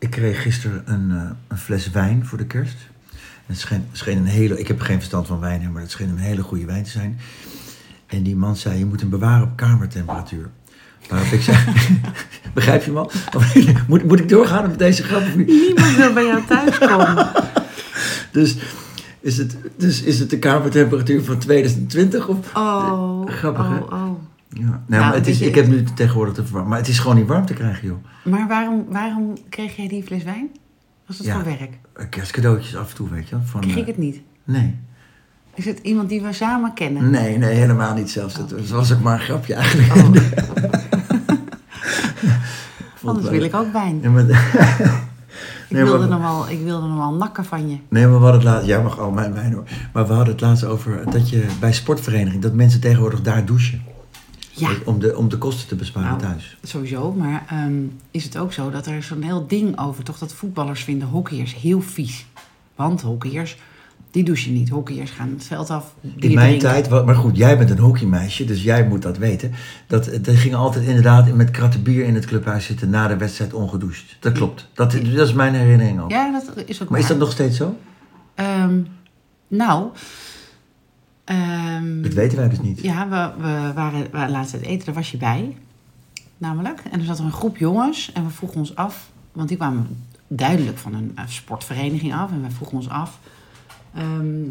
Ik kreeg gisteren een, eh, een fles wijn voor de kerst. Het scheen, scheen een hele, ik heb geen verstand van wijn, maar het scheen een hele goede wijn te zijn. En die man zei, je moet hem bewaren op kamertemperatuur. Waarop ik zei, begrijp je man? Moet, moet ik doorgaan met deze grap of niet? Niemand wil bij jou thuis komen. Dus is het, dus is het de kamertemperatuur van 2020? Of, Oh, Grappig, hè? oh, oh. Ja. Nou, Nou, maar het is, weet je- ik heb nu tegenwoordig te verwarmen. Maar het is gewoon niet warm te krijgen, joh. Maar waarom, waarom kreeg jij die fles wijn? Was dat Ja. voor werk? Eh, Kerstcadeautjes af en toe, weet je wel. Van, Kreeg eh, ik het niet? Nee. Is het iemand die we samen kennen? Nee, nee, helemaal niet zelfs. Het was ook maar een grapje eigenlijk. Oh. Anders het wil ik ook wijn. Ja, maar, Ik, Nee, wilde maar- nog wel, ik wilde nakken van je. nee, maar we hadden het laatst... Jij mag al mijn wijn hoor. Maar we hadden het laatst over dat je bij sportvereniging... dat mensen tegenwoordig daar douchen. Ja, Om de, om de kosten te besparen Nou. thuis. sowieso. Maar ehm, is het ook zo dat er zo'n heel ding over... toch dat voetballers vinden hockeyers heel vies. Want hockeyers, die douchen niet. Hockeyers gaan het veld af. In mijn drinken. tijd, maar goed, jij bent een hockeymeisje, dus jij moet dat weten. Dat, dat ging altijd inderdaad met kratten bier in het clubhuis zitten na de wedstrijd ongedoucht. Dat klopt. Dat, dat is mijn herinnering ook. Ja, dat is ook Maar is dat nog steeds zo? Ehm, nou... ehm, Dat weten wij dus niet. Ja, we, we waren, we laatst uit eten, daar was je bij. Namelijk. En er zat er een groep jongens en we vroegen ons af... Want die kwamen duidelijk van een eh, sportvereniging af. En we vroegen ons af ehm,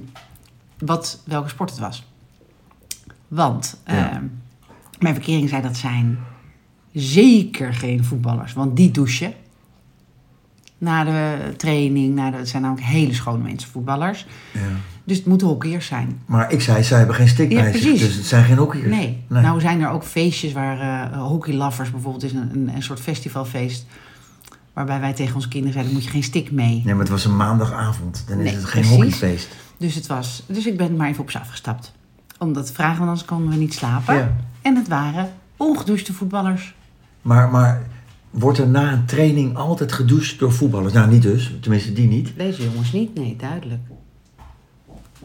wat, welke sport het was. Want Ja. ehm, mijn verkering zei dat zijn zeker geen voetballers. Want die douchen na de training. Na de, het zijn namelijk hele schone mensen, voetballers. Ja. Dus het moeten hockeyers zijn. Maar ik zei, zij hebben geen stick Ja, bij zich, dus het zijn geen hockeyers. Nee. Nee. Nou zijn er ook feestjes waar lovers bijvoorbeeld is een, een, een soort festivalfeest. Waarbij wij tegen onze kinderen zeiden, moet je geen stick mee. Nee, maar het was een maandagavond. Dan is Nee, het geen precies. hockeyfeest. Dus, het was, dus ik ben maar even op ze afgestapt. Omdat vragen, want anders konden we niet slapen. Ja. En het waren ongedouchte voetballers. Maar, maar wordt er na een training altijd gedoucht door voetballers? Nou, niet dus. Tenminste, die niet. Deze jongens niet, nee, duidelijk.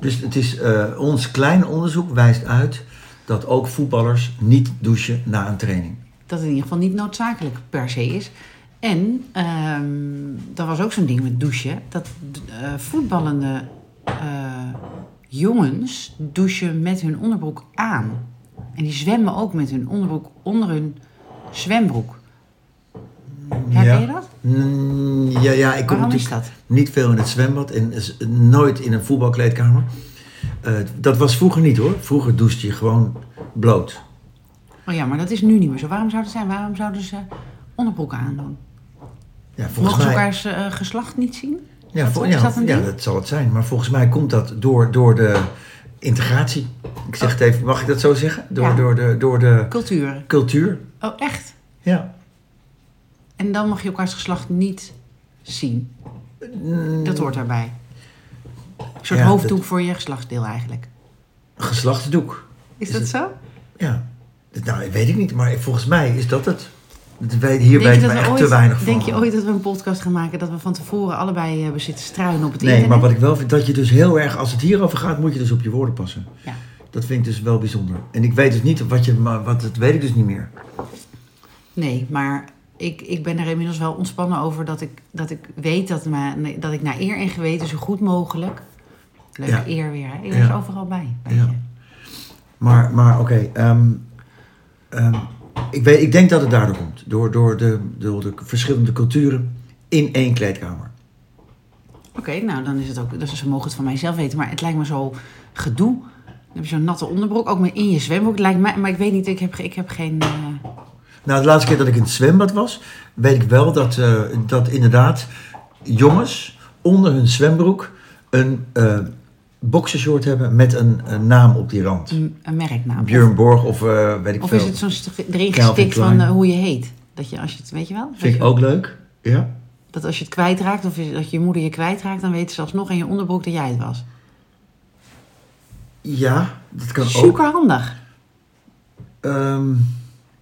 Dus het is, eh, ons klein onderzoek wijst uit dat ook voetballers niet douchen na een training. Dat in ieder geval niet noodzakelijk per se is. En ehm dat was ook zo'n ding met douchen. Dat eh, voetballende eh, jongens douchen met hun onderbroek aan. En die zwemmen ook met hun onderbroek onder hun zwembroek. Herken je dat? Mm, ja, ja, ik kom Waarom natuurlijk dat? niet veel in het zwembad en nooit in een voetbalkleedkamer. Eh, dat was vroeger niet hoor. Vroeger douchte je gewoon bloot. Oh ja, maar dat is nu niet meer zo. Waarom zou dat zijn? Waarom zouden ze onderbroeken aandoen? Ja, volgens Mogen ze elkaars eh, geslacht niet zien? ja, is ja, dat ja, dat zal het zijn. Maar volgens mij komt dat door, door de integratie. Ik zeg het even, mag ik dat zo zeggen? Door, Ja. door, de, door de Culturen. cultuur. Oh, echt? Ja. En dan mag je elkaars geslacht niet zien. Mm, Dat hoort daarbij. Een soort Ja, hoofddoek dat- voor je geslachtsdeel eigenlijk. Geslachtsdoek. Is, Is dat het- zo? Ja. Dat- Nou, weet ik niet, maar volgens mij is dat het. Weet, hier Denk weten je, we dat echt te weinig van. denk je ooit dat we een podcast gaan maken dat we van tevoren allebei hebben zitten struinen op het Nee, internet? maar wat ik wel vind, dat je dus heel erg, als het hierover gaat, moet je dus op je woorden passen. Ja. Dat vind ik dus wel bijzonder. En ik weet dus niet wat je, maar wat, dat weet ik dus niet meer. Nee, maar ik, ik ben er inmiddels wel ontspannen over dat ik, dat ik weet dat, me, dat ik naar eer en geweten zo goed mogelijk... Leuke Ja. eer weer, hè? Eer Ja. is overal bij. Ja. Maar, maar oké, ehm, ehm, ik, weet, ik denk dat het daardoor komt. Door, door, de, door de verschillende culturen in één kleedkamer. Oké, nou dan is het ook, dus ze mogen het van mijzelf weten, maar het lijkt me zo gedoe. Dan heb je zo'n natte onderbroek, ook maar in je zwembroek. Lijkt mij, maar ik weet niet, ik heb, ik heb geen... eh, Nou, de laatste keer dat ik in het zwembad was, weet ik wel dat, eh, dat inderdaad jongens onder hun zwembroek een eh boxershort hebben met een, een naam op die rand. een, een merknaam. Björn Borg of eh, weet ik Of veel. is het zo'n erin gestikt van hoe je heet? Dat je als je het, weet je wel? Vind ik ook leuk. Ja. dat als je het kwijtraakt of dat je moeder je kwijtraakt, dan weten ze alsnog in je onderbroek dat jij het was. Ja, dat kan ook. Super handig. Ehm,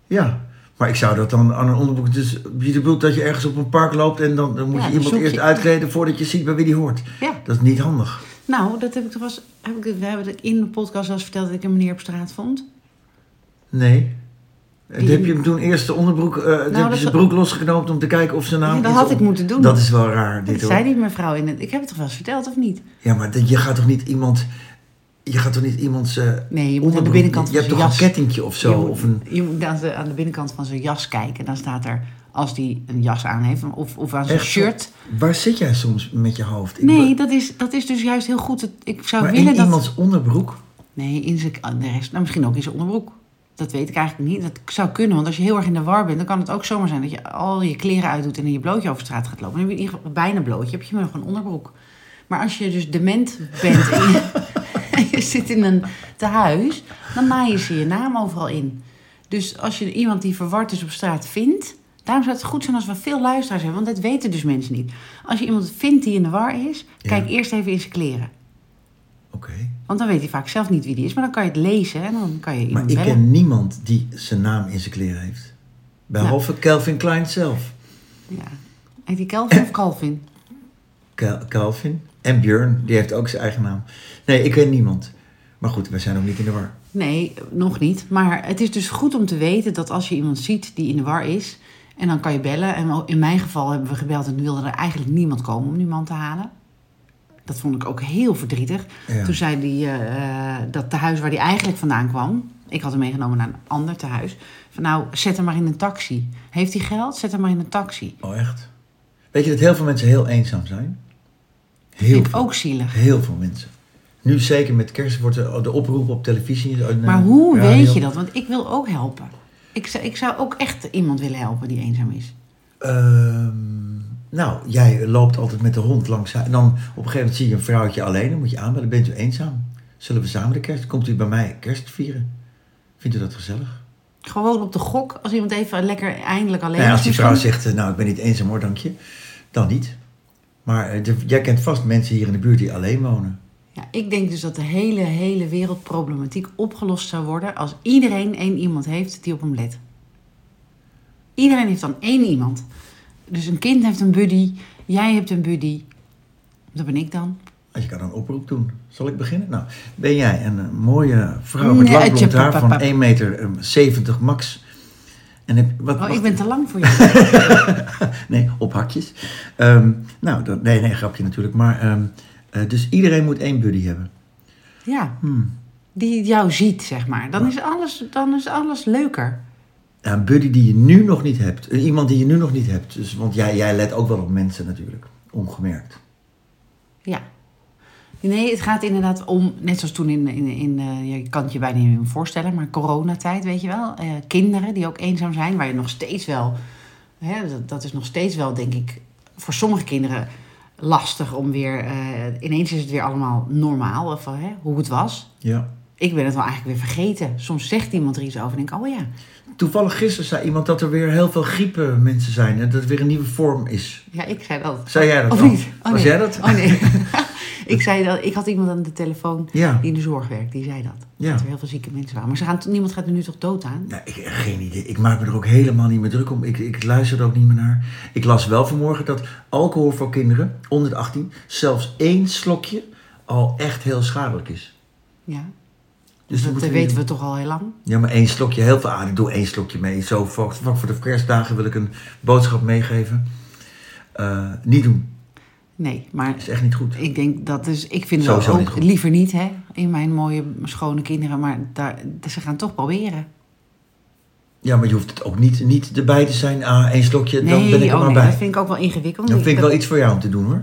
ja, maar ik zou dat dan aan een onderbroek... Dus je bedoelt dat je ergens op een park loopt en dan, dan moet Ja, je iemand eerst je- uitkleden voordat je ziet bij wie die hoort. Ja. Dat is niet handig. Nou, dat heb ik toch wel eens, heb ik, we hebben het in de podcast wel eens verteld dat ik een meneer op straat vond. Nee. Heb je hem toen eerst de onderbroek, eh heb je zijn broek losgeknoopt om te kijken of zijn naam... Ja, dat had ik moeten doen. Dat is wel raar, dit Dat hoor. zei die mevrouw in het... Ik heb het toch wel eens verteld, of niet? Ja, maar dat- je gaat toch niet iemand... Je gaat toch niet iemands eh, Nee, je moet aan de binnenkant Je van hebt zijn toch jas... een kettingje of zo? Je moet, Of een... je moet aan, de, aan de binnenkant van zijn jas kijken. Dan staat er, als die een jas aan heeft, of, of aan zijn Echt shirt. Waar zit jij soms met je hoofd? Ik Nee, dat is, dat is dus juist heel goed. Ik zou maar willen in dat... iemands onderbroek? Nee, in zijn, de rest, nou, misschien ook in zijn onderbroek. Dat weet ik eigenlijk niet. Dat zou kunnen, want als je heel erg in de war bent, dan kan het ook zomaar zijn dat je al je kleren uitdoet en in je blootje over straat gaat lopen. Dan heb je in ieder geval bijna blootje, heb je maar nog een onderbroek. Maar als je dus dement bent en je, en je zit in een tehuis, dan naaien ze je naam overal in. Dus als je iemand die verward is op straat vindt, daarom zou het goed zijn als we veel luisteraars hebben, want dat weten dus mensen niet. Als je iemand vindt die in de war is, Ja. kijk eerst even in zijn kleren. Oké. Want dan weet hij vaak zelf niet wie die is. Maar dan kan je het lezen en dan kan je Maar iemand ik bellen. ken niemand die zijn naam in zijn kleren heeft. Behalve Calvin Klein zelf. Ja. Heet die Kelvin of Calvin? Cal- Calvin. En Björn, die heeft ook zijn eigen naam. Nee, ik ken niemand. Maar goed, wij zijn ook niet in de war. Nee, nog niet. Maar het is dus goed om te weten dat als je iemand ziet die in de war is... en dan kan je bellen. En in mijn geval hebben we gebeld en wilde er eigenlijk niemand komen om die man te halen. Dat vond ik ook heel verdrietig. Ja. Toen zei hij eh, dat tehuis waar hij eigenlijk vandaan kwam... ik had hem meegenomen naar een ander tehuis... van nou, zet hem maar in een taxi. Heeft hij geld? Zet hem maar in een taxi. Oh, echt? Weet je dat heel veel mensen heel eenzaam zijn? Heel Vind ik veel. ook zielig. Heel veel mensen. Nu zeker met kerst wordt de, de oproep op televisie. en, Maar eh, hoe radio. weet je dat? Want ik wil ook helpen. Ik zou, ik zou ook echt iemand willen helpen die eenzaam is. Ehm, nou, jij loopt altijd met de hond langs. En dan op een gegeven moment zie je een vrouwtje alleen. Dan moet je aanbellen. Bent u eenzaam? Zullen we samen de kerst? Komt u bij mij kerst vieren? Vindt u dat gezellig? Gewoon op de gok, als iemand even lekker eindelijk alleen Nou ja, is. als die vrouw zegt, eh, nou ik ben niet eenzaam hoor, dank je. Dan niet. Maar eh, de- jij kent vast mensen hier in de buurt die alleen wonen. Ja, ik denk dus dat de hele, hele wereldproblematiek opgelost zou worden... als iedereen één iemand heeft die op hem let. Iedereen heeft dan één iemand. Dus een kind heeft een buddy, jij hebt een buddy. Dat ben ik dan. Als je kan een oproep doen. Zal ik beginnen? Nou, ben jij een eh, mooie vrouw met Nee, lang blond haar van pap. 1 meter eh, 70 max. En heb, wat, Oh, ik ben te lang voor jou. Nee, op hakjes. Ehm, nou, dat, nee, nee, grapje natuurlijk. Maar, ehm, eh, dus iedereen moet één buddy hebben. ja, Hmm. die jou ziet, zeg maar. Dan is alles, dan is alles leuker. Een buddy die je nu nog niet hebt. Iemand die je nu nog niet hebt. Dus, want jij, jij let ook wel op mensen natuurlijk. Ongemerkt. Nee, het gaat inderdaad om, net zoals toen in, in, in eh, je kan het je bijna niet meer voorstellen, maar coronatijd, weet je wel. Eh, kinderen die ook eenzaam zijn, waar je nog steeds wel, hè, dat, dat is nog steeds wel, denk ik, voor sommige kinderen lastig om weer, eh, ineens is het weer allemaal normaal, of hè, hoe het was. Ja. Ik ben het wel eigenlijk weer vergeten. Soms zegt iemand er iets over en denk ik, oh ja, Toevallig gisteren zei iemand dat er weer heel veel griepen mensen zijn. En dat het weer een nieuwe vorm is. ja, ik zei dat. Zei jij dat Of niet? Oh, Was nee. jij dat? Oh nee. ik zei dat, ik had iemand aan de telefoon Ja. die in de zorg werkt, die zei dat. Ja. Dat er heel veel zieke mensen waren. Maar ze gaan, niemand gaat er nu toch dood aan? Ja, ik geen idee. Ik maak me er ook helemaal niet meer druk om. Ik, ik luister er ook niet meer naar. Ik las wel vanmorgen dat alcohol voor kinderen onder de 18, zelfs één slokje, al echt heel schadelijk is. Ja, Dus dat moeten eh, weten we toch al heel lang. Ja, maar één slokje, heel veel aan. Ik doe één slokje mee. Zo vlak voor de kerstdagen wil ik een boodschap meegeven. Eh, niet doen. Nee, maar is echt niet goed. ik denk dat is. Ik vind niet ook liever niet, hè, in mijn mooie, schone kinderen. Maar daar, ze gaan toch proberen. Ja, maar je hoeft het ook niet, niet erbij te zijn. Ah, één slokje, dan ben ik er oh maar nee, bij. dat vind ik ook wel ingewikkeld. Dan vind ik dat- wel iets voor jou om te doen hoor.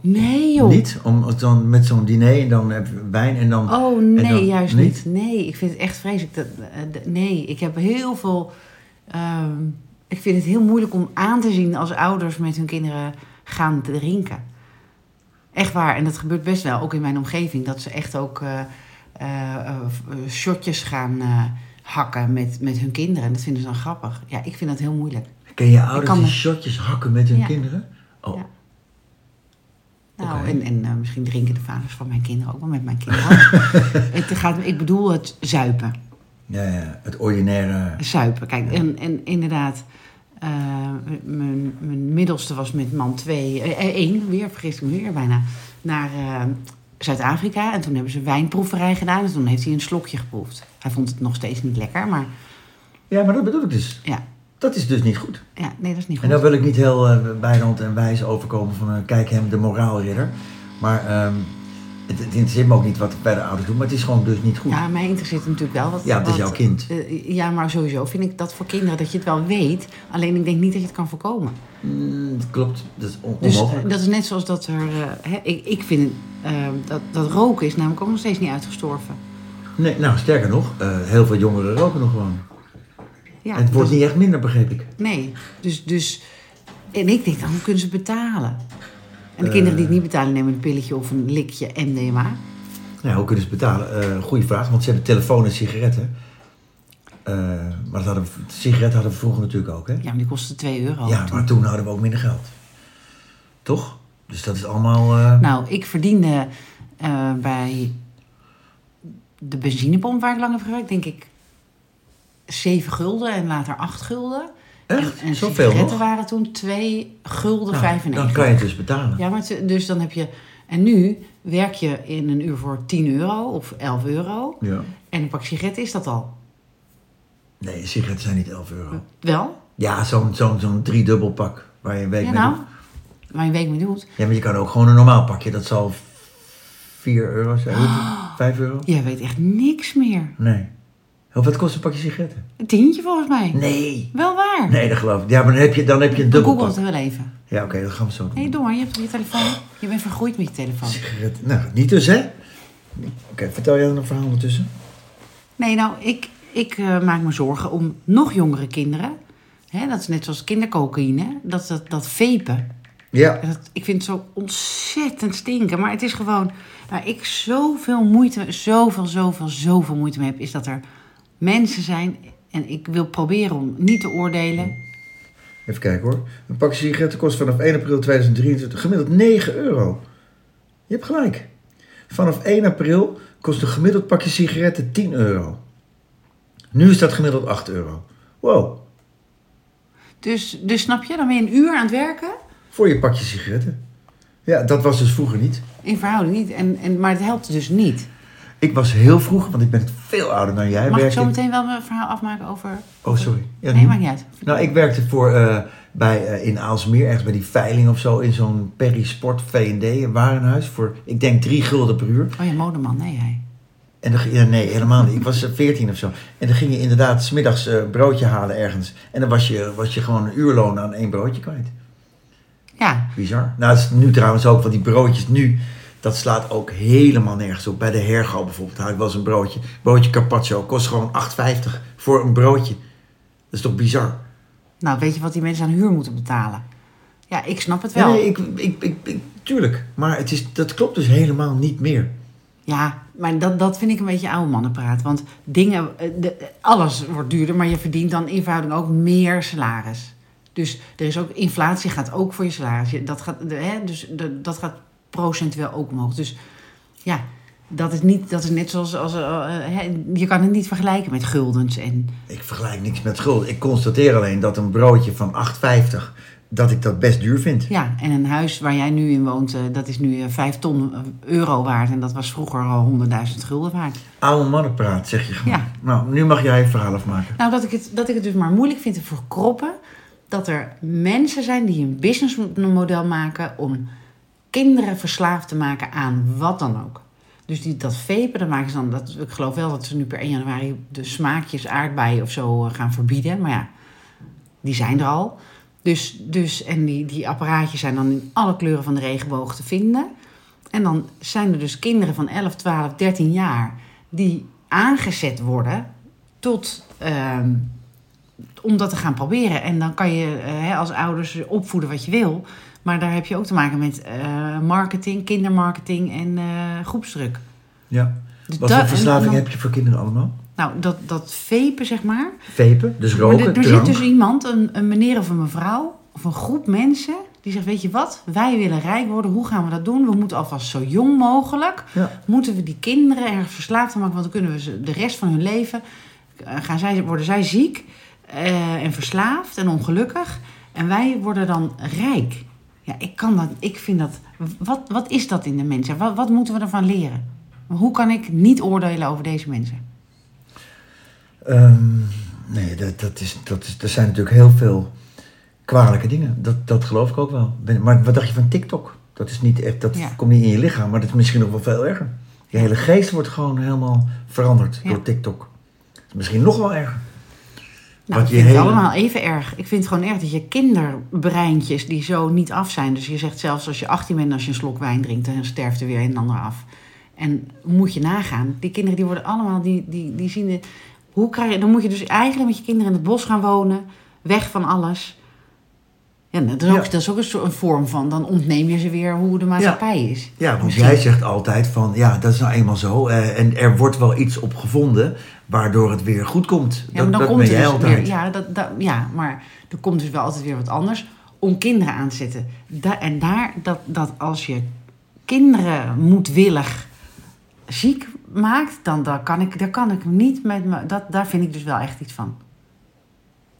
Nee, joh. Niet? Om dan met zo'n diner en dan heb je wijn en dan... Oh nee, dan- juist niet? niet? Nee, ik vind het echt vreselijk. Dat, eh, nee, ik heb heel veel. ehm, ik vind het heel moeilijk om aan te zien als ouders met hun kinderen gaan drinken. Echt waar. En dat gebeurt best wel, ook in mijn omgeving, dat ze echt ook eh, eh, shotjes gaan hakken met, met hun kinderen. En dat vinden ze dan grappig. Ja, ik vind dat heel moeilijk. Ken je ouders die shotjes hakken met hun Ja. kinderen? Oh, Ja. Nou, en, en eh, misschien drinken de vaders van mijn kinderen ook wel met mijn kinderen. het gaat, ik bedoel het zuipen. ja, ja, het ordinaire... Zuipen. Kijk, en, en inderdaad, eh, mijn, mijn middelste was met man 2, eh, één, weer, vergis ik me weer bijna, naar eh, Zuid-Afrika. En toen hebben ze wijnproeverij gedaan. En toen heeft hij een slokje geproefd. Hij vond het nog steeds niet lekker, maar Ja, maar dat bedoel ik dus. Ja, Dat is dus niet goed. ja nee, dat is niet En goed. dan wil ik niet heel eh bijrand en wijs overkomen van eh, kijk hem de moraalridder. Maar ehm, het, het interesseert me ook niet wat de ouders doe, maar het is gewoon dus niet goed. Ja, mij interesseert het natuurlijk wel. Wat, Ja, het is jouw kind. eh, ja, maar sowieso vind ik dat voor kinderen dat je het wel weet. Alleen ik denk niet dat je het kan voorkomen. Mm, dat klopt, dat is on- Dus onmogelijk. dat is net zoals dat er... hè, ik, ik vind dat, dat roken is namelijk ook nog steeds niet uitgestorven. Nee, nou, sterker nog, heel veel jongeren roken nog gewoon. Ja, en het wordt dus- niet echt minder, begreep ik. Nee, dus, dus... En ik denk, dan hoe kunnen ze betalen? En de Eh. kinderen die het niet betalen nemen een pilletje of een likje MDMA. Nou, hoe kunnen ze betalen? Eh goeie vraag, want ze hebben telefoon en sigaretten. Eh, maar dat hadden we, sigaretten hadden we vroeger natuurlijk ook, hè? Ja, maar die kosten 2 euro. Ja, toen. maar toen hadden we ook minder geld. Toch? Dus dat is allemaal... eh, Nou, ik verdiende eh, bij de benzinepomp waar ik lang heb gewerkt, denk ik 7 gulden en later 8 gulden. echt? En, en Zoveel sigaretten waren toen 2 gulden Nou, 95. dan kan je het dus betalen. Ja, maar het- dus dan heb je... En nu werk je in een uur voor 10 euro of 11 euro. Ja. En een pak sigaretten is dat al. Nee, sigaretten zijn niet 11 euro. Wel? Ja, zo'n zo'n zo'n driedubbel pak waar je een week Ja, mee nou. doet. Waar je een week mee doet. Ja, maar je kan ook gewoon een normaal pakje. Dat zal 4 euro zijn. Oh. 5 euro? Jij weet echt niks meer. Nee. Of wat kost een pakje sigaretten? Een tientje volgens mij. Nee. Wel waar. Nee, dat geloof ik. Ja, maar dan heb je, dan heb je een dubbel Google het wel even. Ja, oké, dat gaan we zo doen. Nee, doe maar. Je hebt je telefoon. Je bent vergroeid met je telefoon. Sigaretten. Nou, niet dus, hè? Oké, vertel jij dan een verhaal ondertussen? Nee, nou, ik, ik eh, maak me zorgen om nog jongere kinderen. Hè, dat is net zoals kindercocaïne. Dat, dat, dat vapen. Ja. Dat, ik vind het zo ontzettend stinken. Maar het is gewoon... Waar ik zoveel moeite, zoveel, zoveel, zoveel moeite mee heb... is dat er mensen zijn... en ik wil proberen om niet te oordelen... Even kijken hoor. Een pakje sigaretten kost vanaf 1 april 2023 gemiddeld 9 euro. Je hebt gelijk. Vanaf 1 april kost een gemiddeld pakje sigaretten 10 euro. Nu is dat gemiddeld 8 euro. Wow. Dus, dus snap je, dan ben je een uur aan het werken... Voor je pakje sigaretten. Ja, dat was dus vroeger niet. in verhouding niet. En, en, maar het helpt dus niet. Ik was heel vroeg, want ik ben veel ouder dan jij. Mag ik zo meteen wel mijn verhaal afmaken over... Oh, sorry. Ja, nee, maakt niet uit. Nou, ik werkte voor, eh, bij, eh, in Aalsmeer, ergens bij die veiling of zo, in zo'n Perry Sport V&D, een warenhuis, voor, ik denk, drie gulden per uur. Oh ja, modeman, nee hij. En dan, ja, nee, helemaal niet. Ik was eh, 14 of zo. En dan ging je inderdaad smiddags eh broodje halen ergens. En dan was je, was je gewoon een uurloon aan één broodje kwijt. Ja, Bizar. Nou, dat is nu trouwens ook, want die broodjes nu, dat slaat ook helemaal nergens op. Bij de Hergo bijvoorbeeld had ik wel eens een broodje. Broodje carpaccio kost gewoon 8,50 voor een broodje. Dat is toch bizar? nou weet je wat die mensen aan huur moeten betalen? Ja, ik snap het wel. Nee, ik, ik, ik, ik- tuurlijk. Maar het is, dat klopt dus helemaal niet meer. Ja, maar dat, dat vind ik een beetje oude mannenpraat. Want dingen, eh, de, alles wordt duurder, maar je verdient dan in verhouding ook meer salaris. Dus er is ook, inflatie gaat ook voor je salaris. Dat gaat, de, hè, dus de, dat gaat procentueel ook omhoog. Dus ja, dat is, niet, dat is net zoals, als, hè, je kan het niet vergelijken met guldens. En, Ik vergelijk niks met schuld. Ik constateer alleen dat een broodje van 8,50, dat ik dat best duur vind. ja, en een huis waar jij nu in woont, eh, dat is nu eh, 5 ton euro waard. En dat was vroeger al 100.000 gulden waard. Oude mannenpraat, zeg je gewoon. Ja. Nou, nu mag jij je verhaal afmaken. Nou, dat ik, het, dat ik het dus maar moeilijk vind te verkroppen. Dat er mensen zijn die een businessmodel maken om kinderen verslaafd te maken aan wat dan ook. Dus die, dat vapen, dat maken ze dan. Dat, ik geloof wel dat ze nu per 1 januari de smaakjes aardbeien of zo eh, gaan verbieden. Maar ja, die zijn er al. Dus, dus, en die, die apparaatjes zijn dan in alle kleuren van de regenboog te vinden. En dan zijn er dus kinderen van 11, 12, 13 jaar die aangezet worden tot ehm, om dat te gaan proberen. En dan kan je eh, als ouders opvoeden wat je wil. Maar daar heb je ook te maken met eh, marketing, kindermarketing en eh, groepsdruk. Ja. Dus Wat voor verslaving heb je voor kinderen allemaal? Nou, dat, dat vapen, zeg maar. Vapen, dus Maar roken, er, er drank. zit dus iemand, een, een meneer of een mevrouw, of een groep mensen, die zegt: Weet je wat, wij willen rijk worden, hoe gaan we dat doen? We moeten alvast zo jong mogelijk, Ja. moeten we die kinderen ergens verslaafd maken, want dan kunnen we ze de rest van hun leven, eh, gaan zij, worden zij ziek en verslaafd en ongelukkig. En wij worden dan rijk. Ja, ik kan dat, ik vind dat, wat, wat is dat in de mensen? Wat, wat moeten we ervan leren? Hoe kan ik niet oordelen over deze mensen? Ehm, Nee, dat, dat is, dat is, er zijn natuurlijk heel veel kwalijke dingen. Dat, dat geloof ik ook wel. Maar wat dacht je van TikTok? Dat is niet echt, dat Ja. komt niet in je lichaam, maar dat is misschien nog wel veel erger. Je hele geest wordt gewoon helemaal veranderd Ja. door TikTok. Misschien nog wel erger. Nou, Wat ik je vind het allemaal even erg. Ik vind het gewoon erg dat je kinderbreintjes die zo niet af zijn. Dus je zegt zelfs als je 18 bent, als je een slok wijn drinkt, dan sterft er weer een en ander af. En moet je nagaan, die kinderen die worden allemaal, die, die, die zien de, hoe krijg je, dan moet je dus eigenlijk met je kinderen in het bos gaan wonen, weg van alles. Ja, dat is ook, Ja. dat is ook een, soort- een vorm van, dan ontneem je ze weer hoe de maatschappij is. Ja, want Misschien. jij zegt altijd van, ja, dat is nou eenmaal zo. eh, en er wordt wel iets op gevonden, waardoor het weer goed komt. Ja, dat maar dan dat komt ben er dus altijd. weer, ja, dat, dat, ja, maar er komt dus wel altijd weer wat anders om kinderen aan te zetten. Da- en daar, dat, dat als je kinderen moedwillig ziek maakt, dan daar kan ik, daar kan ik niet met me, dat, daar vind ik dus wel echt iets van.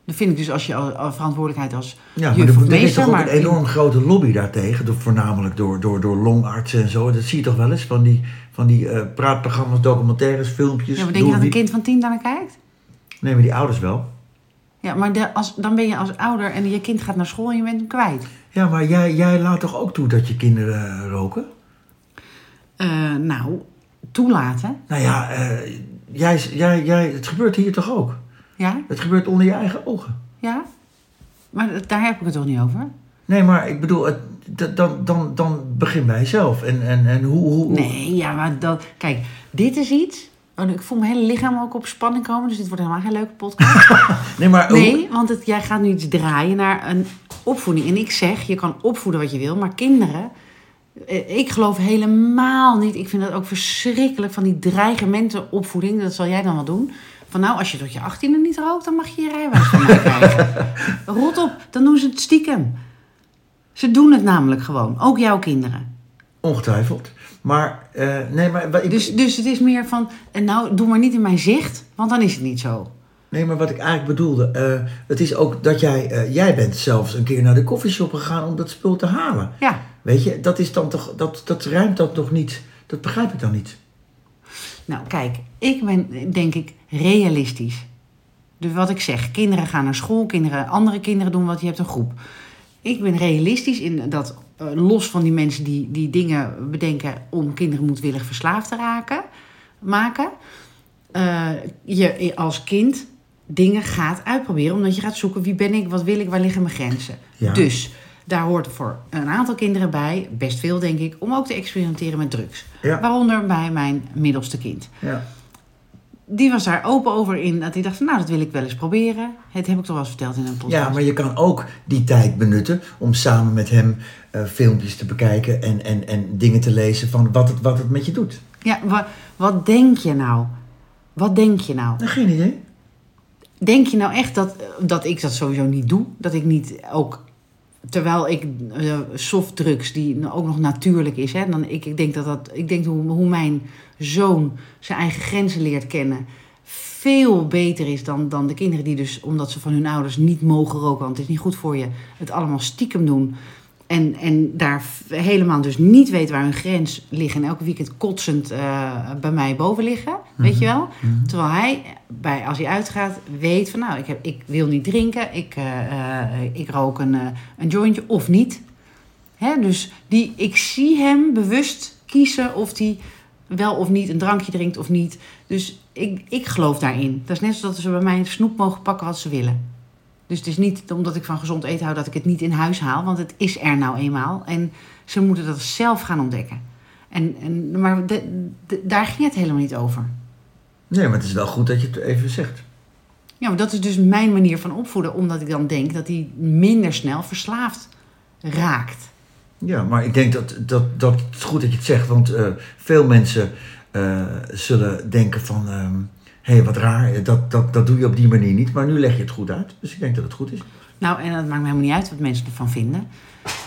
Dat vind ik dus als je al- verantwoordelijkheid als Ja, maar er, er is toch maar een enorm grote lobby daartegen, door, voornamelijk door, door, door longartsen en zo. Dat zie je toch wel eens van die, van die eh, praatprogramma's, documentaires, filmpjes. ja, maar denk je dat een kind van tien daar naar kijkt? Nee, maar die ouders wel. Ja, maar de, als, dan ben je als ouder en je kind gaat naar school en je bent hem kwijt. Ja, maar jij, jij laat toch ook toe dat je kinderen eh, roken? Eh, nou, toelaten, Nou ja, jij, jij, jij, het gebeurt hier toch ook? Ja, Het gebeurt onder je eigen ogen. ja. Maar daar heb ik het toch niet over? Nee, maar ik bedoel, het, dan, dan, dan begin bij jezelf. En, en, en hoe... hoe Nee, ja, maar dat... Kijk, dit is iets... Oh, ik voel mijn hele lichaam ook op spanning komen, dus dit wordt helemaal geen leuke podcast. Nee, maar hoe- Nee, want het, jij gaat nu iets draaien naar een opvoeding. En ik zeg, je kan opvoeden wat je wil, maar kinderen... eh, Ik geloof helemaal niet. Ik vind dat ook verschrikkelijk van die dreigementen opvoeding. Dat zal jij dan wel doen. Van nou, als je tot je achttiende niet rookt, dan mag je je rijbewijs van mij krijgen. Rot op, dan doen ze het stiekem. Ze doen het namelijk gewoon. Ook jouw kinderen. Ongetwijfeld. Maar, eh, nee, maar... Ik, Dus, dus het is meer van, en nou, doe maar niet in mijn zicht, want dan is het niet zo. Nee, maar wat ik eigenlijk bedoelde, eh, het is ook dat jij, eh, jij bent zelfs een keer naar de koffieshop gegaan om dat spul te halen. Ja, Weet je, dat is dan toch, dat, dat ruimt dat nog niet. Dat begrijp ik dan niet. nou kijk, ik ben denk ik realistisch. Dus wat ik zeg, kinderen gaan naar school, kinderen, andere kinderen doen wat, je hebt een groep. Ik ben realistisch in dat, eh, los van die mensen die, die dingen bedenken om kinderen moedwillig verslaafd te raken, maken, eh, je als kind dingen gaat uitproberen. Omdat je gaat zoeken wie ben ik, wat wil ik, waar liggen mijn grenzen. Ja. Dus daar hoort voor een aantal kinderen bij, best veel denk ik, om ook te experimenteren met drugs. Ja. Waaronder bij mijn middelste kind. Ja. Die was daar open over in dat hij dacht van nou dat wil ik wel eens proberen. Het heb ik toch wel eens verteld in een podcast. ja, maar je kan ook die tijd benutten om samen met hem eh, filmpjes te bekijken en, en, en dingen te lezen van wat het, wat het met je doet. Ja, wa- wat denk je nou? Wat denk je nou? Nou, geen idee. Denk je nou echt dat, dat ik dat sowieso niet doe? Dat ik niet ook, terwijl ik eh, softdrugs, die ook nog natuurlijk is, hè, dan ik, ik denk dat dat, ik denk hoe, hoe mijn zoon zijn eigen grenzen leert kennen, veel beter is dan, dan de kinderen die dus, omdat ze van hun ouders niet mogen roken, want het is niet goed voor je, het allemaal stiekem doen. En, en daar helemaal dus niet weet waar hun grens ligt. En elke weekend kotsend eh, bij mij boven liggen. Weet je wel? Terwijl hij, bij, als hij uitgaat, weet van... Nou, ik, heb, ik wil niet drinken. Ik, eh, eh, ik rook een, een jointje of niet. Hè? Dus die, ik zie hem bewust kiezen of hij wel of niet een drankje drinkt of niet. Dus ik, ik geloof daarin. Dat is net zoals ze bij mij snoep mogen pakken wat ze willen. Dus het is niet omdat ik van gezond eten hou dat ik het niet in huis haal. Want het is er nou eenmaal. En ze moeten dat zelf gaan ontdekken. En, en, maar de- de- daar ging het helemaal niet over. Nee, maar het is wel goed dat je het even zegt. Ja, maar dat is dus mijn manier van opvoeden. Omdat ik dan denk dat hij minder snel verslaafd raakt. Ja, maar ik denk dat, dat, dat het goed dat je het zegt. Want eh, veel mensen eh, zullen denken van... hé, hey, wat raar, dat, dat, dat doe je op die manier niet. Maar nu leg je het goed uit. Dus ik denk dat het goed is. Nou, en dat maakt me helemaal niet uit wat mensen ervan vinden.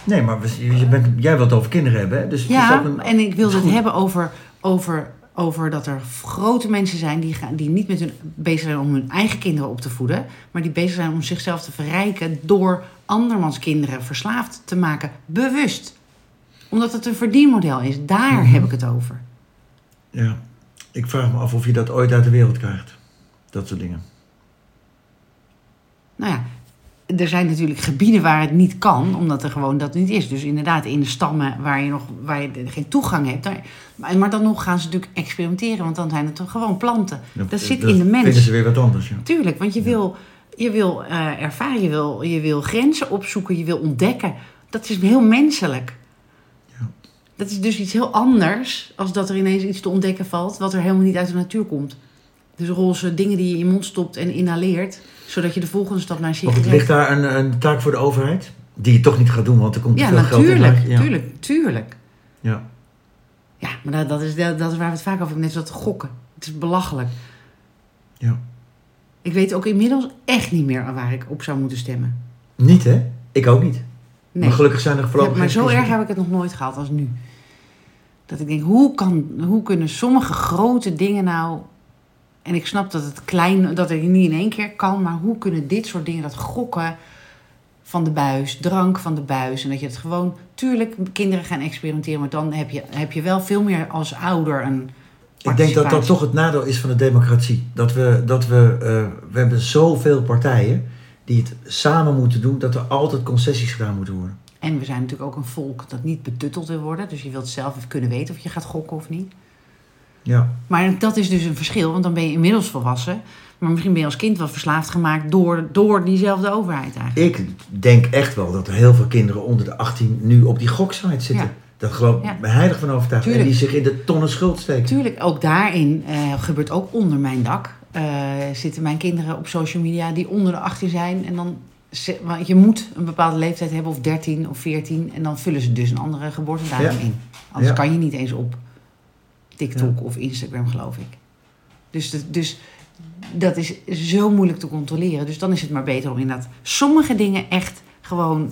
Nee, maar je bent, jij wilt het over kinderen hebben, hè? Dus het is Ja, ook een- en ik wilde het goed. hebben over, over, over dat er grote mensen zijn die, gaan, die niet met hun bezig zijn om hun eigen kinderen op te voeden, maar die bezig zijn om zichzelf te verrijken door andermans kinderen verslaafd te maken, bewust. Omdat het een verdienmodel is. Daar Mhm. heb ik het over. Ja, ik vraag me af of je dat ooit uit de wereld krijgt. Dat soort dingen. Nou ja, er zijn natuurlijk gebieden waar het niet kan, omdat er gewoon dat niet is. Dus inderdaad, in de stammen waar je, nog, waar je geen toegang hebt. Daar, maar, maar dan nog gaan ze natuurlijk experimenteren, want dan zijn het toch gewoon planten. Dat zit in de mens. vinden ze weer wat anders, ja. Tuurlijk, want je wil, je wil eh, ervaren, je wil, je wil grenzen opzoeken, je wil ontdekken. Dat is heel menselijk. Ja. Dat is dus iets heel anders als dat er ineens iets te ontdekken valt wat er helemaal niet uit de natuur komt. Dus roze dingen die je in je mond stopt en inhaleert, zodat je de volgende stap naar sigaret... ligt daar een, een taak voor de overheid? Die je toch niet gaat doen, want er komt te Ja, veel geld in. natuurlijk. Ja. tuurlijk, tuurlijk. Ja. Ja, maar dat, dat, is, dat, dat is waar we het vaak over hebben, net zoals gokken. Het is belachelijk. ja. Ik weet ook inmiddels echt niet meer waar ik op zou moeten stemmen. Niet, hè? Ik ook niet. Nee. Maar gelukkig zijn er Ja, voorlopig maar zo erg heb ik het nog nooit gehad als nu. Dat ik denk, hoe, kan, hoe kunnen sommige grote dingen nou... En ik snap dat het klein, dat het niet in één keer kan... maar hoe kunnen dit soort dingen, dat gokken van de buis... drank van de buis... en dat je het gewoon... Tuurlijk, kinderen gaan experimenteren... maar dan heb je, heb je wel veel meer als ouder een Ik denk dat dat toch het nadeel is van de democratie. Dat we, dat we, eh, we hebben zoveel partijen die het samen moeten doen, dat er altijd concessies gedaan moeten worden. En we zijn natuurlijk ook een volk dat niet betutteld wil worden. Dus je wilt zelf even kunnen weten of je gaat gokken of niet. Ja, Maar dat is dus een verschil, want dan ben je inmiddels volwassen. Maar misschien ben je als kind wel verslaafd gemaakt door, door diezelfde overheid eigenlijk. ik denk echt wel dat er heel veel kinderen onder de 18 nu op die goksite zitten. Ja. Dat geloof ik Ja. heilig van overtuigd. En die zich in de tonnen schuld steken. Tuurlijk, ook daarin eh, gebeurt ook onder mijn dak. eh, zitten mijn kinderen op social media die onder de 18 zijn. En dan, want je moet een bepaalde leeftijd hebben, of 13 of 14. En dan vullen ze dus een andere geboortedatum Ja. in. Anders Ja. kan je niet eens op TikTok of Instagram, geloof ik. Dus, de- dus dat is zo moeilijk te controleren. Dus dan is het maar beter om inderdaad sommige dingen echt gewoon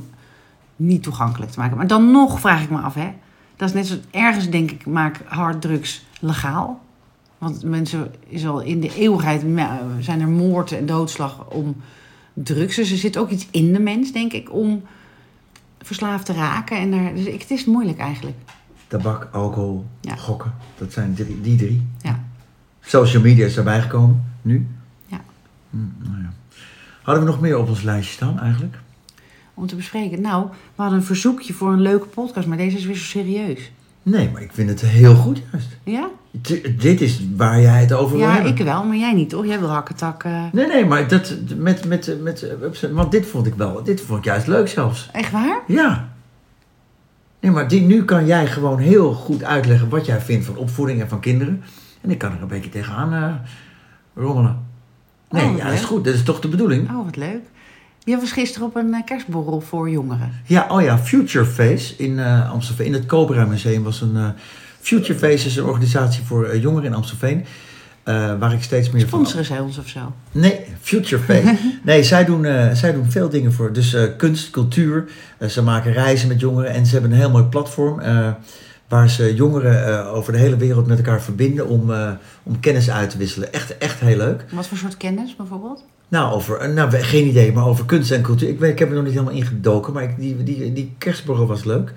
niet toegankelijk te maken. Maar dan nog vraag ik me af, hè. Dat is net zoals ergens denk ik, maak harddrugs legaal. Want mensen is al in de eeuwigheid zijn er moord en doodslag om drugs. Dus er zit ook iets in de mens, denk ik, om verslaafd te raken. En daar, dus ik, het is moeilijk eigenlijk. Tabak, alcohol, Ja. gokken. Dat zijn drie, die drie. Ja. Social media is erbij gekomen, nu. Ja. Hm, nou ja. Hadden we nog meer op ons lijstje staan eigenlijk? Om te bespreken. Nou, we hadden een verzoekje voor een leuke podcast, maar deze is weer zo serieus. Nee, maar ik vind het heel goed juist. Ja? Dit- Dit is waar jij het over wil Ja, hebben. ik wel, maar jij niet, toch? Jij wil hakketak. eh Nee, nee, maar dat met, met, met, want dit vond ik wel, dit vond ik juist leuk zelfs. Echt waar? Ja. Nee, maar die, nu kan jij gewoon heel goed uitleggen wat jij vindt van opvoeding en van kinderen. En ik kan er een beetje tegenaan eh rommelen. Nee, Oh, ja, dat is goed. Dat is toch de bedoeling? Oh, wat leuk. Je was gisteren op een eh, kerstborrel voor jongeren. Ja, oh ja, Future Face in eh, Amstelveen. In het Cobra Museum was een... eh, Future Face is een organisatie voor jongeren in Amstelveen. Eh, waar ik steeds meer van... Sponsoren zij ons of zo? Nee, Future Face. nee, zij doen, eh, zij doen veel dingen voor. Dus eh, kunst, cultuur. Ze maken reizen met jongeren. En ze hebben een heel mooi platform. waar ze jongeren over de hele wereld met elkaar verbinden. Om, om kennis uit te wisselen. Echt, echt heel leuk. Wat voor soort kennis bijvoorbeeld? Nou, over, nou, geen idee, maar over kunst en cultuur. Ik, weet, ik heb er nog niet helemaal ingedoken. Maar ik, die, die, die kerstborrel was leuk.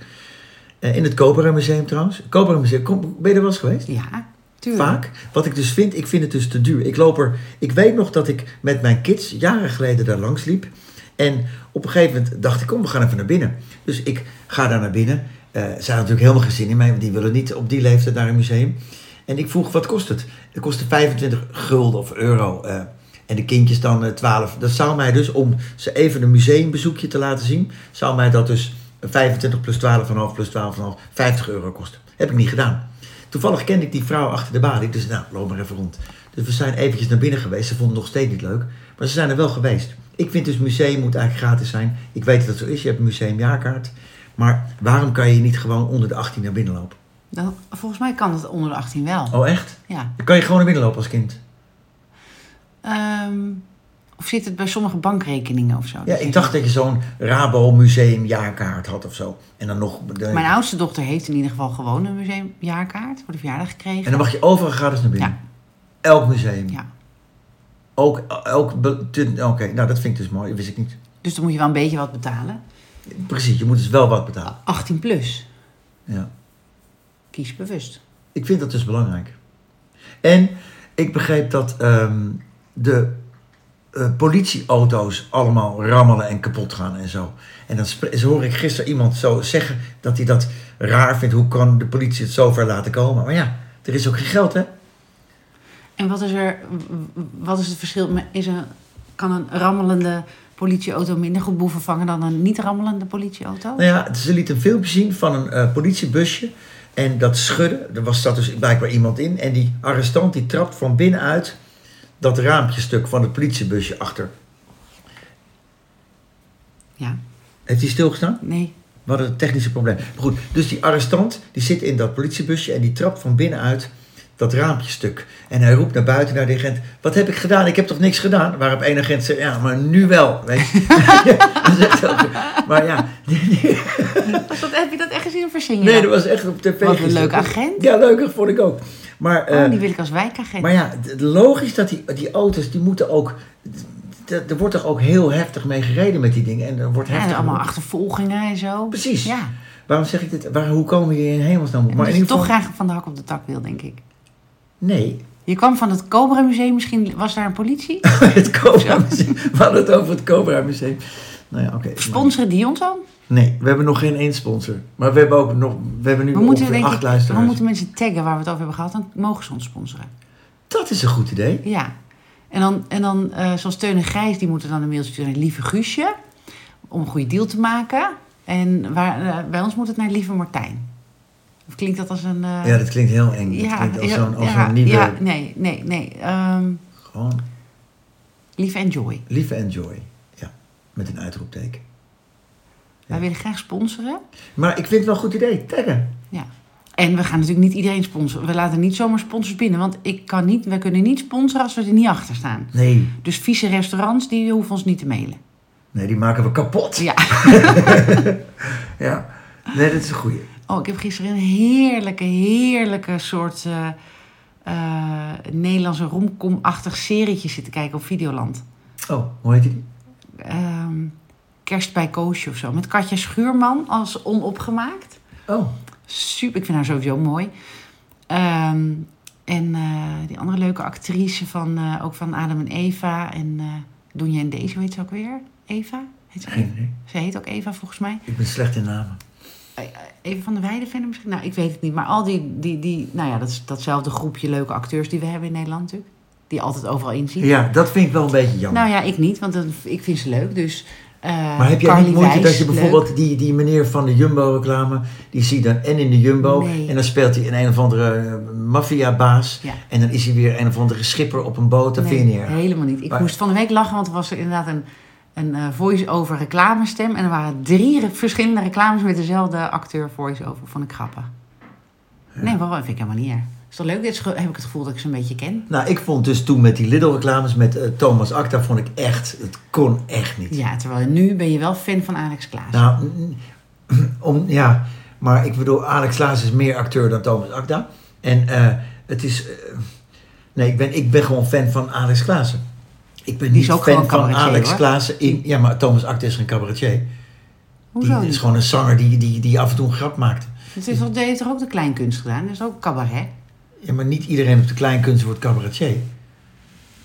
In het Cobra Museum trouwens. Cobra Museum, kom, ben je er wel eens geweest? Ja, Vaak. Wat ik dus vind, ik vind het dus te duur. Ik loop er, ik weet nog dat ik met mijn kids jaren geleden daar langs liep. En op een gegeven moment dacht ik, kom, we gaan even naar binnen. Dus ik ga daar naar binnen. Eh ze hadden natuurlijk helemaal geen zin in mij, want die willen niet op die leeftijd naar een museum. En ik vroeg, wat kost het? Het kostte 25 gulden of euro. eh, en de kindjes dan eh, 12. Dat zou mij dus, om ze even een museumbezoekje te laten zien, zou mij dat dus 25 plus 12,5 plus 12,5, 50 euro kosten. Heb ik niet gedaan. Toevallig kende ik die vrouw achter de balie, dus nou, loop maar even rond. Dus we zijn eventjes naar binnen geweest. Ze vonden het nog steeds niet leuk, maar ze zijn er wel geweest. Ik vind dus museum moet eigenlijk gratis zijn. Ik weet dat het zo is, je hebt een museumjaarkaart. Maar waarom kan je niet gewoon onder de 18 naar binnen lopen? Dan, volgens mij kan het onder de 18 wel. Oh echt? Ja. Dan kan je gewoon naar binnen lopen als kind. Ehm, of zit het bij sommige bankrekeningen of zo? Ja, ik dacht dat je zo'n Rabo museumjaarkaart had of zo. En dan nog... de- Mijn oudste dochter heeft in ieder geval gewoon een museumjaarkaart voor de verjaardag gekregen. En dan mag je overal gratis naar binnen. Ja. Elk museum. Ja. Ook, elk... Oké, nou dat vind ik dus mooi. Dat wist ik niet. Dus dan moet je wel een beetje wat betalen. Precies, je moet dus wel wat betalen. 18 plus. Ja. Kies bewust. Ik vind dat dus belangrijk. En ik begreep dat ehm, de eh, politieauto's allemaal rammelen en kapot gaan en zo. En dan zo hoor ik gisteren iemand zo zeggen dat hij dat raar vindt. Hoe kan de politie het zo ver laten komen? Maar ja, er is ook geen geld, hè? En wat is er, wat is het verschil? Is een, kan een rammelende politieauto minder goed boel vervangen dan een niet rammelende politieauto? Nou ja, ze liet een filmpje zien van een eh, politiebusje. En dat schudden, er was, zat dus blijkbaar iemand in. En die arrestant die trapt van binnenuit dat raampje stuk van het politiebusje achter. Ja, Heeft hij stilgestaan? nee. We hadden een technische probleem. Maar goed, dus die arrestant die zit in dat politiebusje en die trapt van binnenuit dat raampje stuk. En hij roept naar buiten naar de agent: Wat heb ik gedaan? Ik heb toch niks gedaan? Waarop één agent zegt: Ja, maar nu wel. Weet je? Maar ja, Was dat, heb je dat echt gezien of verzin je nee, dat? was echt op tv. Wat een gisteren. leuk agent. Ja, leuk vond ik ook. Maar, eh, Oh, die wil ik als wijkagent. maar ja, het- logisch dat die, die auto's, die moeten ook. Er wordt toch ook heel heftig mee gereden met die dingen. En er wordt ja, heftig. allemaal achtervolgingen en zo. Precies. Ja, Waarom zeg ik dit? Waar, hoe komen we hier in hemelsnaam op? maar Maar in je ieder toch graag van de hak op de tak wil, denk ik. Nee, Je kwam van het Cobra Museum, misschien was daar een politie? het Cobra Museum. We hadden het over het Cobra Museum. Nou ja, oké. Sponsoren die ons dan? Nee, we hebben nog geen één sponsor. Maar we hebben ook nog. We hebben nu We moeten, acht ik, we luisteraars. moeten mensen taggen waar we het over hebben gehad. Dan mogen ze ons sponsoren. Dat is een goed idee. Ja. En dan, en dan eh, zoals Teun en Gijs, die moeten dan een mailtje sturen naar Lieve Guusje. Om een goede deal te maken. En waar, eh, bij ons moet het naar Lieve Martijn. Of klinkt dat als een... eh, Ja, dat klinkt heel eng. dat klinkt als ja, zo'n als ja, nieuwe. ja, nee, nee, nee. Ehm Gewoon lieve Enjoy. lieve enjoy. Met een uitroepteken. Wij willen graag sponsoren. Maar ik vind het wel een goed idee. Taggen. Ja. En we gaan natuurlijk niet iedereen sponsoren. We laten niet zomaar sponsors binnen. Want ik kan niet, we kunnen niet sponsoren als we er niet achter staan. Nee, Dus vieze restaurants, die hoeven ons niet te mailen. nee, die maken we kapot. Ja. Ja. Nee, dat is een goeie. Oh, ik heb gisteren een heerlijke, heerlijke soort eh, eh, Nederlandse romcom-achtig serietje zitten kijken op Videoland. Oh, hoe heet die? Ehm Kerst bij Koosje of zo. Met Katja Schuurman als onopgemaakt. Oh, Super, ik vind haar sowieso mooi. Ehm, en eh, die andere leuke actrice van, eh, ook van Adam en Eva. En uh, Doenje en Deze, heet ze ook weer? Eva? Heet ze, geen ze heet ook Eva volgens mij. Ik ben slecht in namen. Eh, Even van de Weide vinden misschien? Nou, ik weet het niet. Maar al die, die, die nou ja, dat is datzelfde groepje leuke acteurs die we hebben in Nederland natuurlijk. Die altijd overal inzien. Ja, dat vind ik wel een beetje jammer. Nou ja, ik niet, want dat, ik vind ze leuk. Dus, eh, maar heb jij niet moeite Wijs, dat je leuk. bijvoorbeeld die, die meneer van de Jumbo-reclame, die zie je dan en in de Jumbo, Nee. en dan speelt hij een een of andere eh, maffiabaas, Ja. en dan is hij weer een of andere schipper op een boot, dat Nee, vind je niet helemaal niet. Ik Maar- moest van de week lachen, want er was er inderdaad een, een eh, voice-over reclamestem. En er waren drie re- verschillende reclames met dezelfde acteur voice-over. Vond ik grappig. Nee, waarom? Vind ik helemaal niet erg. Is toch leuk? Dit is ge- heb ik het gevoel dat ik ze een beetje ken. Nou, ik vond dus toen met die Lidl-reclames met eh, Thomas Acta, vond ik echt, het kon echt niet. Ja, terwijl nu ben je wel fan van Alex Klaas. Nou, om, ja, maar ik bedoel, Alex Klaas is meer acteur dan Thomas Acta. En eh, het is, eh, nee, ik ben, ik ben gewoon fan van Alex Klaassen. Ik ben niet fan van Alex. Klaassen in, ja, maar Thomas Acta is geen cabaretier. Hoezo Die is gewoon een zanger die, die, die af en toe een grap maakte. Het is die heeft toch ook de kleinkunst gedaan? Dat is ook cabaret. Ja, maar niet iedereen op de kleinkunst wordt cabaretier.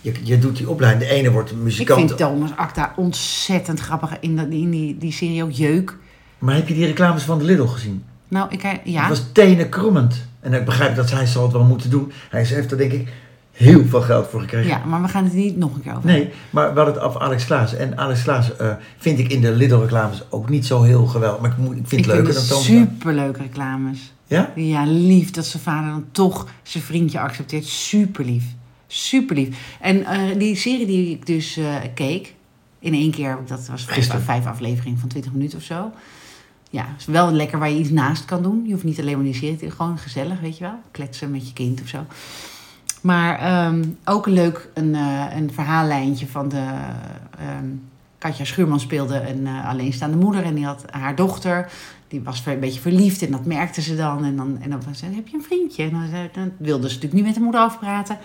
Je, je doet die opleiding. De ene wordt een Ik muzikant. vind Thomas Acta ontzettend grappig in, dat, in die, die serie ook Jeuk. Maar heb je die reclames van de Lidl gezien? Nou, ik, eh, ja. Het was tenenkrommend. En ik begrijp dat hij zal het wel moeten doen. Hij heeft er denk ik heel veel geld voor gekregen. ja, maar we gaan het niet nog een keer over Nee, maar we hadden het af Alex Klaas. En Alex Klaas eh, vind ik in de Lidl-reclames ook niet zo heel geweldig. Maar ik, moet, ik vind het leuker dan het Thomas. superleuke reclames. Ja? Ja, lief dat zijn vader dan toch zijn vriendje accepteert. Super lief. Super lief. En eh, die serie die ik dus eh, keek, in één keer, dat was Gisteren. vijf afleveringen van 20 minuten of zo. Ja, is wel lekker waar je iets naast kan doen. Je hoeft niet alleen maar die serie te gewoon gezellig, weet je wel. Kletsen met je kind of zo. Maar ehm, ook leuk een, eh, een verhaallijntje van de... ehm, Katja Schuurman speelde een eh, alleenstaande moeder en die had haar dochter. Die was een beetje verliefd en dat merkte ze dan. En dan, en dan was ze, heb je een vriendje? En dan, zei- dan wilde ze natuurlijk niet met de moeder over praten.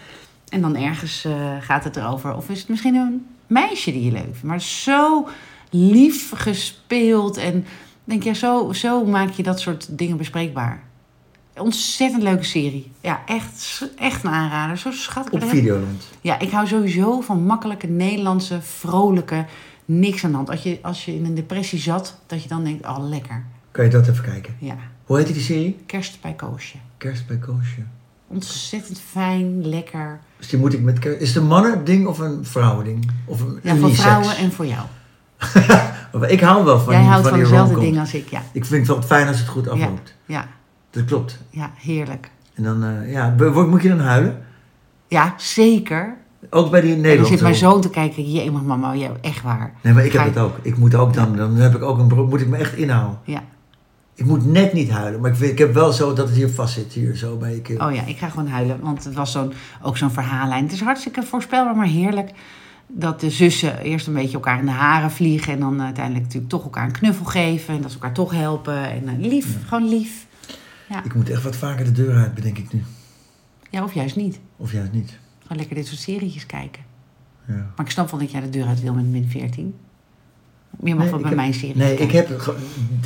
En dan ergens eh, gaat het erover. Of is het misschien een meisje die je leuk vindt. Maar zo lief gespeeld. En denk je, zo, zo maak je dat soort dingen bespreekbaar. Ontzettend leuke serie. Ja, echt, echt een aanrader. Zo schattig. Op Videoland. Ja, ik hou sowieso van makkelijke Nederlandse, vrolijke, niks aan de hand. Als je, als je in een depressie zat, dat je dan denkt, oh lekker. Kan je dat even kijken? Ja, Hoe heet die serie? kerst bij Koosje. Kerst bij Koosje. Ontzettend fijn, lekker. Dus die moet ik met kerst... Is het een mannen ding of een vrouwen ding? Of een Ja, voor vrouwen en voor jou. Ik hou wel van Jij die, houdt van van dezelfde dingen als ik, ja. Ik vind het wel fijn als het goed afloopt. Ja, Dat klopt. ja, heerlijk. En dan, eh, ja, moet je dan huilen? Ja, zeker. Ook bij die En dan Nederlandse zit mijn zoon te kijken, jee, maar mama, jij echt waar. Nee, maar ik heb je- het ook. Ik moet ook dan, dan heb ik ook een bro- moet ik me echt inhouden. Ja. Ik moet net niet huilen, maar ik, vind, ik heb wel zo dat het hier vast zit, hier zo bij je keel. Oh ja, ik ga gewoon huilen, want het was zo'n, ook zo'n verhaallijn. Het is hartstikke voorspelbaar, maar heerlijk. Dat de zussen eerst een beetje elkaar in de haren vliegen... en dan uiteindelijk natuurlijk toch elkaar een knuffel geven... en dat ze elkaar toch helpen. En eh, lief, gewoon lief. Ja. Ik moet echt wat vaker de deur uit, bedenk ik nu. ja, of juist niet. Of juist niet. Gewoon lekker dit soort serietjes kijken. Ja. Maar ik snap wel dat jij de deur uit wil met min 14. Je mag Nee, wel bij heb- mijn serie Nee, ik heb,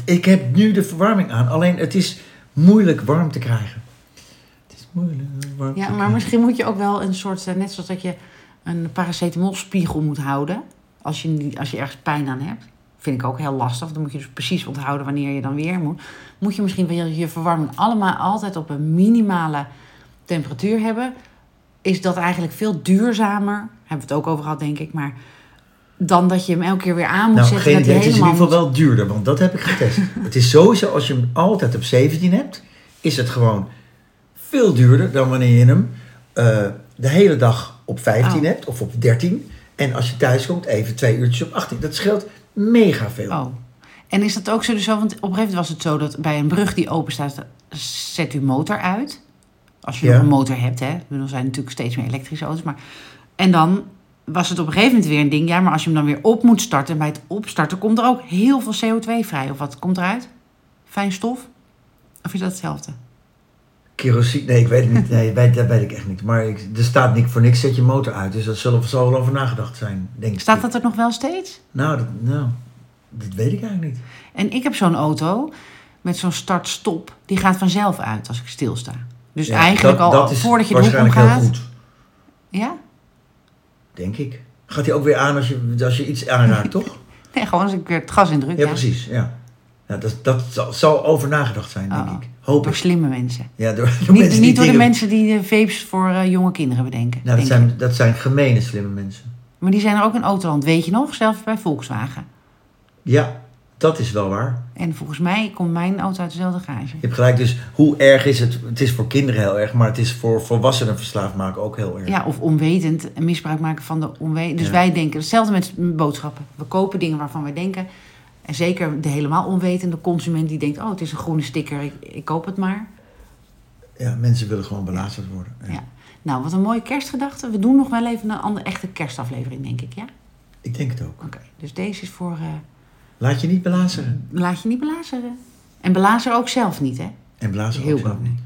ik heb nu de verwarming aan. Alleen het is moeilijk warm te krijgen. Het is moeilijk warm Ja, maar misschien moet je ook wel een soort... eh, net zoals dat je een paracetamolspiegel moet houden... Als je, als je ergens pijn aan hebt. Vind ik ook heel lastig. Dan moet je dus precies onthouden wanneer je dan weer moet. Moet je misschien wel je verwarming allemaal altijd op een minimale temperatuur hebben. Is dat eigenlijk veel duurzamer. Hebben we het ook over gehad, denk ik. Maar dan dat je hem elke keer weer aan moet Nou, zetten. geen dat idee. Het is in ieder geval wel duurder, want dat heb ik getest. het is sowieso, als je hem altijd op 17 hebt, is het gewoon veel duurder dan wanneer je hem eh, de hele dag op 15 Oh. hebt of op 13. En als je thuis komt, even twee uurtjes op 18. Dat scheelt mega veel. Oh. En is dat ook zo, dus? Want op een gegeven moment was het zo dat bij een brug die open staat, zet uw motor uit. Als je Ja. nog een motor hebt, hè. Er zijn natuurlijk steeds meer elektrische auto's. Maar... En dan was het op een gegeven moment weer een ding. Ja, maar als je hem dan weer op moet starten. En bij het opstarten komt er ook heel veel CO2 vrij. Of wat komt eruit? Fijn stof? Of is dat hetzelfde? Kerosine, nee, ik weet het niet. Nee, weet, dat weet ik echt niet. Maar ik, er staat niet voor niks, zet je motor uit. Dus dat zal, zal wel over nagedacht zijn, denk ik. Staat dat er nog wel steeds? Nou, dat, nou, dat weet ik eigenlijk niet. En ik heb zo'n auto met zo'n start-stop. Die gaat vanzelf uit als ik stilsta. Dus Ja, eigenlijk dat- al dat voordat je de hoek waarschijnlijk heel omgaat. goed. Ja? Denk ik. Gaat hij ook weer aan als je, als je iets aanraakt, toch? Nee, gewoon als ik weer het gas indruk. Ja, Ja, precies. Ja. Ja, dat dat zal, zal over nagedacht zijn, denk Oh, ik. Hoop Door ik. slimme mensen. Ja, door, door Niet, mensen niet door de mensen die de vapes voor eh, jonge kinderen bedenken. Nou, dat, ik. zijn, dat zijn gemene slimme mensen. Maar die zijn er ook in Autoland, weet je nog? Zelfs bij Volkswagen. Ja, dat is wel waar. En volgens mij komt mijn auto uit dezelfde garage. Je hebt gelijk, dus hoe erg is het? Het is voor kinderen heel erg, maar het is voor volwassenen verslaafd maken ook heel erg. Ja, of onwetend misbruik maken van de onwetend. Dus Ja. wij denken, hetzelfde met boodschappen. We kopen dingen waarvan wij denken... En zeker de helemaal onwetende consument die denkt... oh, het is een groene sticker, ik, ik koop het maar. Ja, mensen willen gewoon belazerd worden. Ja. Ja. Nou, wat een mooie kerstgedachte. We doen nog wel even een andere echte kerstaflevering, denk ik, ja? Ik denk het ook. Oké, dus deze is voor... eh, Laat je niet belazeren. laat je niet belazeren. En belazer ook zelf niet, hè? En blazen Heel ook zelf niet.